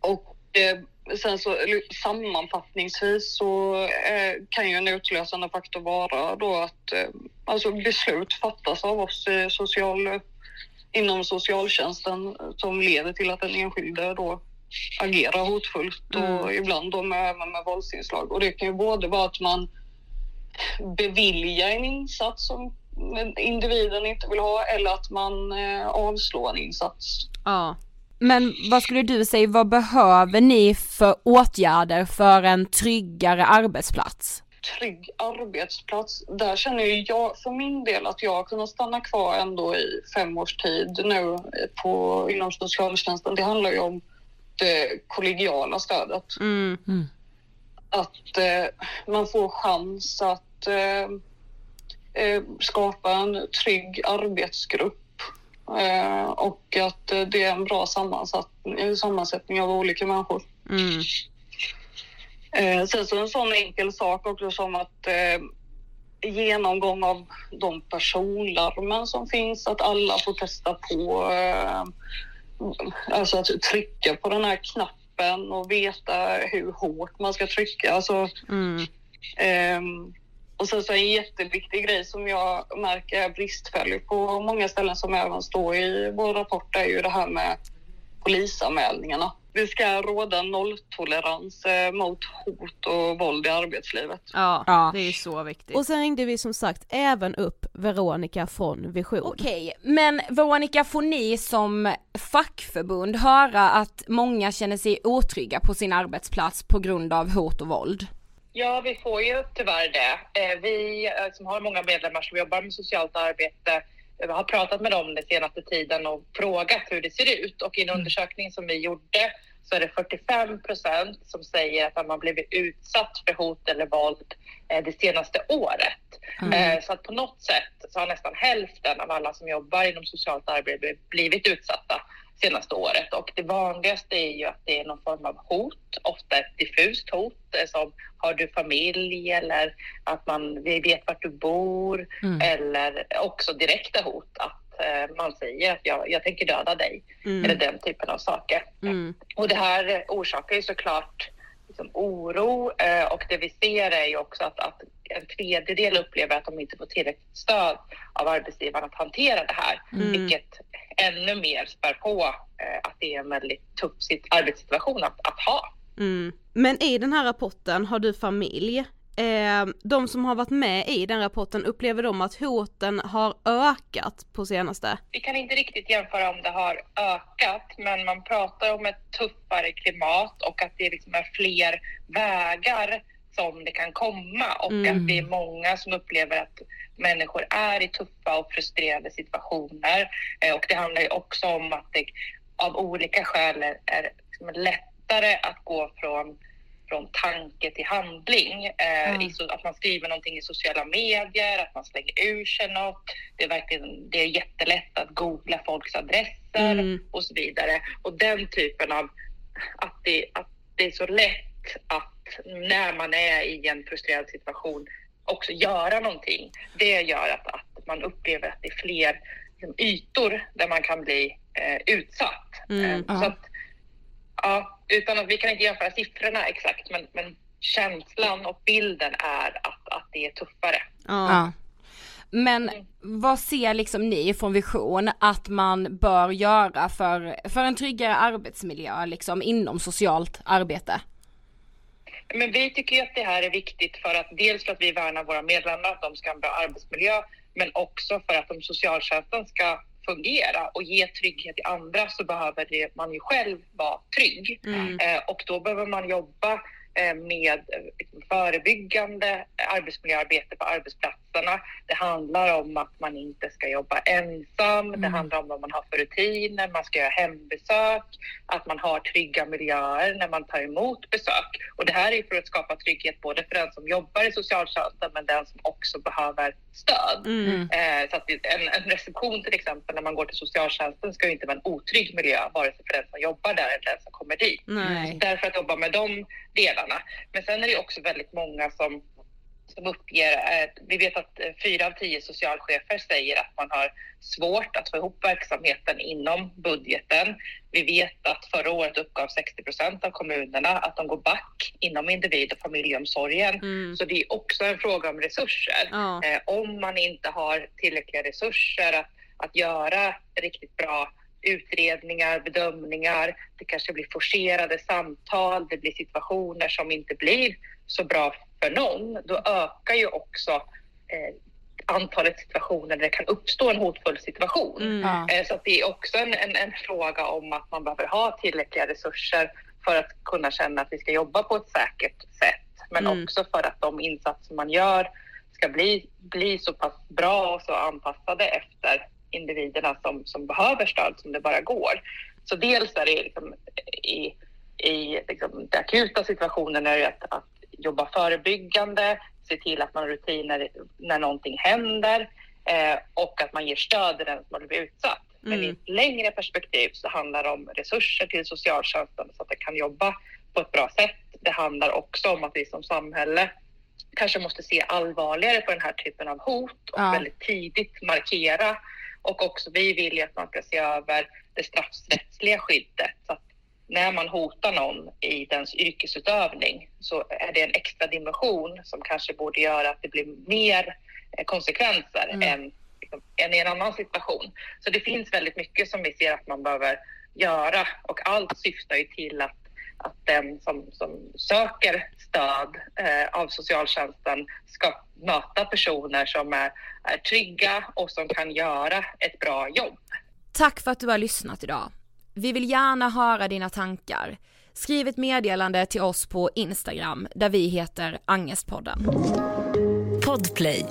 och eh, sen så sammanfattningsvis så eh, kan ju en utlösande faktor vara då att eh, alltså beslut fattas av oss social, inom socialtjänsten som leder till att den enskilde då agerar hotfullt och ibland då med, även med våldsinslag. Och det kan ju både vara att man beviljar en insats som individen inte vill ha eller att man eh, avslår en insats. ja. Men vad skulle du säga, vad behöver ni för åtgärder för en tryggare arbetsplats? trygg arbetsplats. Där känner jag för min del att jag har kunnat stanna kvar ändå i fem års tid nu på, inom socialtjänsten. Det handlar ju om det kollegiala stödet. Mm. Att eh, man får chans att eh, eh, skapa en trygg arbetsgrupp eh, och att eh, det är en bra sammansättning, sammansättning av olika människor. Mm. Eh, sen så en sån enkel sak också som att eh, genomgång av de personlarmen som finns, att alla får testa på, eh, alltså att trycka på den här knappen och veta hur hårt man ska trycka. Alltså, Mm. Ehm, och sen så en jätteviktig grej som jag märker är bristfällig på många ställen som även står i vår rapport är ju det här med polisanmälningarna. Det ska råda nolltolerans eh, mot hot och våld i arbetslivet. Ja, Ja. det är så viktigt. Och sen ringde vi som sagt även upp Veronica från Vision. Okej, men Veronica, får ni som fackförbund höra att många känner sig otrygga på sin arbetsplats på grund av hot och våld? Ja, vi får ju tyvärr det. Eh, Vi eh, som har många medlemmar som jobbar med socialt arbete har pratat med dem den senaste tiden och frågat hur det ser ut. Och i en undersökning som vi gjorde så är det 45 procent som säger att har blivit utsatt för hot eller våld eh, det senaste året. Mm. Eh, Så att på något sätt så har nästan hälften av alla som jobbar inom socialt arbete blivit utsatta senaste året. Och det vanligaste är ju att det är någon form av hot, ofta ett diffust hot eh, som har du familj eller att man vi vet vart du bor Mm. eller också direkta hot att eh, man säger att jag, jag tänker döda dig Mm. eller den typen av saker. Mm. Och det här orsakar ju såklart liksom oro eh, och det vi ser är ju också att, att en tredjedel upplever att de inte får tillräckligt stöd av arbetsgivaren att hantera det här, Mm. vilket ännu mer spär på eh, att det är en väldigt tuff sit- arbetssituation att, att ha. Mm. Men i den här rapporten har du familj. Eh, de som har varit med i den rapporten, upplever de att hoten har ökat på senaste? Vi kan inte riktigt jämföra om det har ökat, men man pratar om ett tuffare klimat och att det liksom är fler vägar som det kan komma och Mm. att det är många som upplever att människor är i tuffa och frustrerade situationer. Eh, Och det handlar ju också om att det av olika skäl är, är liksom lättare att gå från från tanke till handling. Eh, i så, att man skriver någonting i sociala medier, att man slänger ur sig något. Det är, verkligen, det är jättelätt att googla folks adresser Mm. och så vidare. Och den typen av, att det, att det är så lätt att när man är i en frustrerad situation också göra någonting. Det gör att, att man upplever att det är fler liksom, ytor där man kan bli eh, utsatt. Mm. Eh, så att, ja, utan att vi kan inte jämföra siffrorna exakt, men, men känslan och bilden är att, att det är tuffare. Ja. Men vad ser liksom ni från Vision att man bör göra för, för en tryggare arbetsmiljö liksom inom socialt arbete? Men vi tycker ju att det här är viktigt för att dels för att vi värnar våra medlemmar, att de ska ha en bra arbetsmiljö, men också för att om socialtjänsten ska fungera och ge trygghet till andra så behöver det, man ju själv vara trygg. Mm. Eh, och då behöver man jobba med eh, förebyggande arbetsmiljöarbete på arbetsplatserna. Det handlar om att man inte ska jobba ensam. Det Mm. handlar om vad man har för rutiner. Man ska göra hembesök. Att man har trygga miljöer när man tar emot besök. Och det här är för att skapa trygghet både för den som jobbar i socialtjänsten men den som också behöver stöd. Mm. Eh, så att det- en, en reception till exempel när man går till socialtjänsten ska inte vara en otrygg miljö vare sig för den som jobbar där eller den som kommer dit. Nej. Därför att jobba med de delarna. Men sen är det också väldigt många som, som uppger, eh, vi vet att eh, fyra av tio socialchefer säger att man har svårt att få ihop verksamheten inom budgeten. Vi vet att förra året uppgav 60 procent av kommunerna att de går back inom individ och familjeomsorgen. Mm. Så det är också en fråga om resurser. Ja. Eh, om man inte har tillräckliga resurser att, att göra riktigt bra utredningar, bedömningar, det kanske blir forcerade samtal, det blir situationer som inte blir så bra för någon, då ökar ju också eh, antalet situationer där det kan uppstå en hotfull situation. Mm. Eh, så att det är också en, en, en fråga om att man behöver ha tillräckliga resurser för att kunna känna att vi ska jobba på ett säkert sätt, men Mm. också för att de insatser man gör ska bli, bli så pass bra och så anpassade efter individerna som, som behöver stöd som det bara går. Så dels är det liksom i, i liksom den akuta situationen är att, att jobba förebyggande, se till att man har rutiner när någonting händer eh, och att man ger stöd till den som har blivit utsatt. Men i Mm. ett längre perspektiv så handlar det om resurser till socialtjänsten så att det kan jobba på ett bra sätt. Det handlar också om att vi som samhälle kanske måste se allvarligare på den här typen av hot och Ja. väldigt tidigt markera. Och också vi vill ju att man ska se över det straffrättsliga skyddet. Så att när man hotar någon i dens yrkesutövning så är det en extra dimension som kanske borde göra att det blir mer eh, konsekvenser Mm. än, liksom, än i en annan situation. Så det finns väldigt mycket som vi ser att man behöver göra och allt syftar ju till att, att den som, som söker stöd eh, av socialtjänsten ska möta personer som är, är trygga och som kan göra ett bra jobb. Tack för att du har lyssnat idag. Vi vill gärna höra dina tankar. Skriv ett meddelande till oss på Instagram där vi heter Angestpodden. Podplay